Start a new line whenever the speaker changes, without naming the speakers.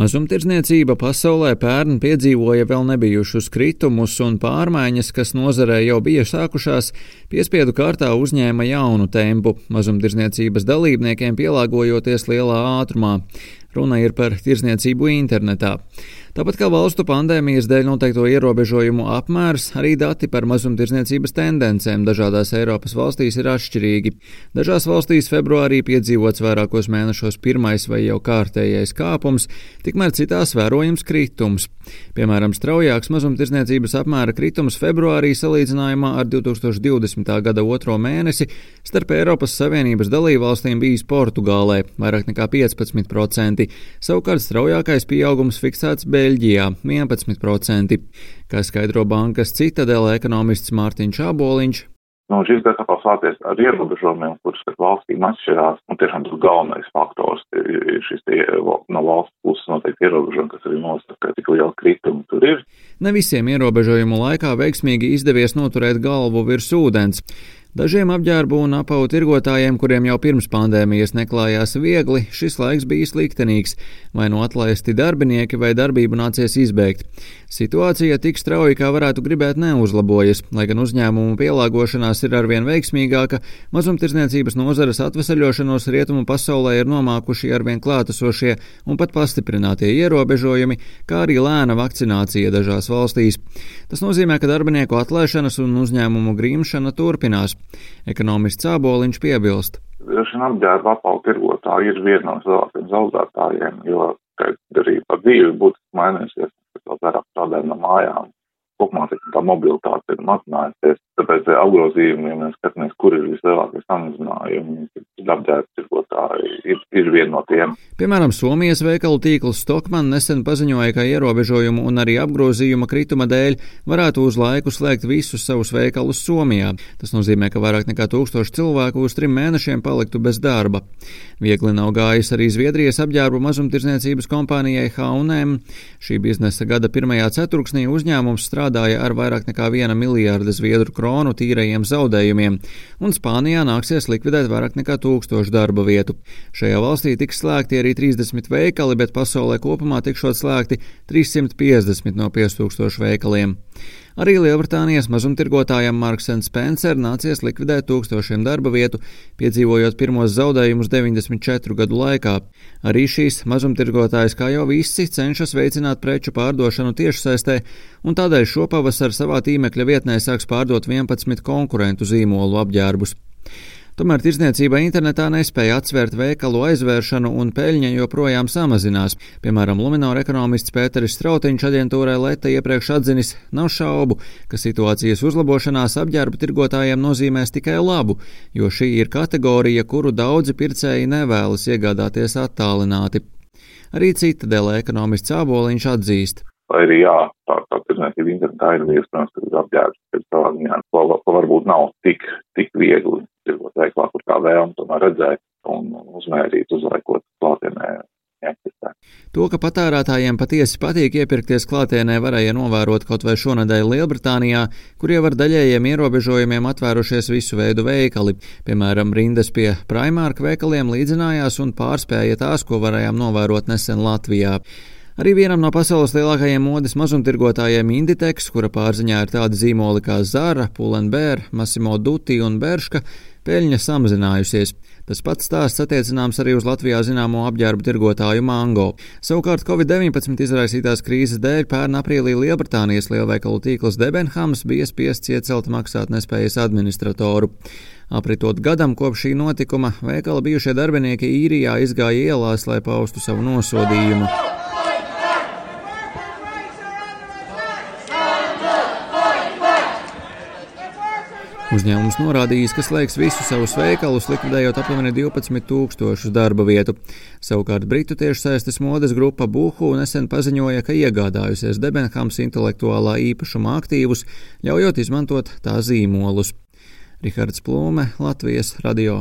Mazumtirdzniecība pasaulē pērn piedzīvoja vēl nebijušus kritumus un pārmaiņas, kas nozarē jau bija sākušās, piespiedu kārtā uzņēma jaunu tempu, mazumtirdzniecības dalībniekiem pielāgojoties lielā ātrumā. Runa ir par tirzniecību internetā. Tāpat kā valstu pandēmijas dēļ noteikto ierobežojumu apmērs, arī dati par mazumtirdzniecības tendencēm dažādās Eiropas valstīs ir atšķirīgi. Dažās valstīs februārī piedzīvots vairākos mēnešos pirmais vai jau kārtējais kāpums, tikmēr citās vērojams kritums. Piemēram, straujāks mazumtirdzniecības apmēra kritums februārī salīdzinājumā ar 2020. gada otro mēnesi starp Eiropas Savienības dalībvalstīm bijis Portugālē - vairāk nekā 15%, savukārt straujākais pieaugums fiksēts Beļģijā. Beļģijā 11%, kā skaidro bankas citadela ekonomists Mārtiņš Aboliņš.
Nu, šis gads atkal sācies ar ierobežojumiem, kurus valstīm atšķirās. Nu, tiešām tas galvenais faktors ir šis tie, no valsts puses noteikti ierobežojumi, kas arī nosaka, cik liela krituma tur ir.
Ne visiem ierobežojumu laikā veiksmīgi izdevies noturēt galvu virs ūdens. Dažiem apģērbu un apavu tirgotājiem, kuriem jau pirms pandēmijas neklājās viegli, šis laiks bija sliktenīgs, vai no nu atlaisti darbinieki vai darbību nācies izbeigt. Situācija tik strauji, kā varētu gribēt, neuzlabojas, lai gan uzņēmumu pielāgošanās ir arvien veiksmīgāka, mazumtirdzniecības nozares atvesaļošanos rietumu pasaulē ir nomākuši arvien klātesošie un pat pastiprinātie ierobežojumi, kā arī lēna vakcinācija dažās valstīs. Tas nozīmē, ka darbinieku atlaišanas un uzņēmumu grīmšana turpinās. Ekonomists Cāboliņš piebilst.
Šī apģērba apalu tirgotāji ir viena no lielākajiem zaudētājiem, jo arī par dzīvi būtiski mainīsies, vēl vairāk strādājam no mājām. Kopumā tā mobilitāte ir mazinājusies, tāpēc apgrozījumi, ja mēs skatāmies, kur ir vislielākie samazinājumi, tad apģērba tirgotāji ir, ir viena no tiem.
Piemēram, Somijas veikalu tīkls Stokman nesen paziņoja, ka ierobežojumu un arī apgrozījuma krituma dēļ varētu uz laiku slēgt visus savus veikalus Somijā. Tas nozīmē, ka vairāk nekā tūkstoši cilvēku uz trim mēnešiem paliktu bez darba. Viegli nav gājis arī Zviedrijas apģērbu mazumtirdzniecības kompānijai H&M. Šī biznesa gada pirmajā ceturksnī uzņēmums strādāja ar vairāk nekā viena miljārda zviedru kronu tīrajiem zaudējumiem, un Spānijā nāksies likvidēt vairāk nekā tūkstošu darba vietu. Šajā valstī tiks slēgti arī arī 30 veikali, bet pasaulē kopumā tikšot slēgti 350 no 5000 veikaliem. Arī Lielbritānijas mazumtirgotājam Marks Spencer nācies likvidēt tūkstošiem darba vietu, piedzīvojot pirmos zaudējumus 94 gadu laikā. Arī šīs mazumtirgotājs, kā jau visi, cenšas veicināt preču pārdošanu tiešsaistē, un tādēļ šopavasar savā tīmekļa vietnē sāks pārdot 11 konkurentu zīmolu apģērbus. Tomēr tirzniecība internetā nespēja atsvērt veikalu aizvēršanu un peļņa joprojām samazinās. Piemēram, Luminora ekonomists Pēteris Strautiņš aģentūrai Leta iepriekš atzinis, nav šaubu, ka situācijas uzlabošanās apģērba tirgotājiem nozīmēs tikai labu, jo šī ir kategorija, kuru daudzi pircēji nevēlas iegādāties attālināti. Arī cita dēļ ekonomists Āboliņš atzīst.
Lai arī jā, tā, tā tirdzniecība internetā ir iespējams, ka apģērbs pēc savā ziņā, ko varbūt nav tik, tik viegli tirgot veiklā, kur tā vēlme tomēr redzēt un uzmērīt, uzlaikot klātienē.
To, ka patērētājiem patiesi patīk iepirkties klātienē, varēja novērot kaut vai šonadēļ Lielbritānijā, kur jau ar daļējiem ierobežojumiem atvērušies visu veidu veikali. Piemēram, rindas pie Primark veikaliem līdzinājās un pārspēja tās, ko varējām novērot nesen Latvijā. Arī vienam no pasaules lielākajiem modes mazumtirgotājiem Inditex, kura pārziņā ir tādi zīmoli kā Zara, Pull&Bear, Massimo Dutti un Berška, peļņa samazinājusies. Tas pats stāsts attiecināms arī uz Latvijā zināmo apģērbu tirgotāju Mango. Savukārt Covid-19 izraisītās krīzes dēļ pērn aprīlī Lielbritānijas lielveikalu tīkls Debenhams bija spiests iecelt maksātnespējas administratoru. Apritot gadam kopš šī notikuma, veikala bijušie darbinieki īrijā izgāja ielās, lai paustu savu nosodījumu. Uzņēmums norādījis, ka slēgs visus savus veikalus, likvidējot aptuveni 12 tūkstošus darba vietu. Savukārt Britu tiešsaistes modes grupa Buhu nesen paziņoja, ka iegādājusies Debenhams intelektuālā īpašuma aktīvus, ļaujot izmantot tā zīmolus. Rihards Plūme, Latvijas radio.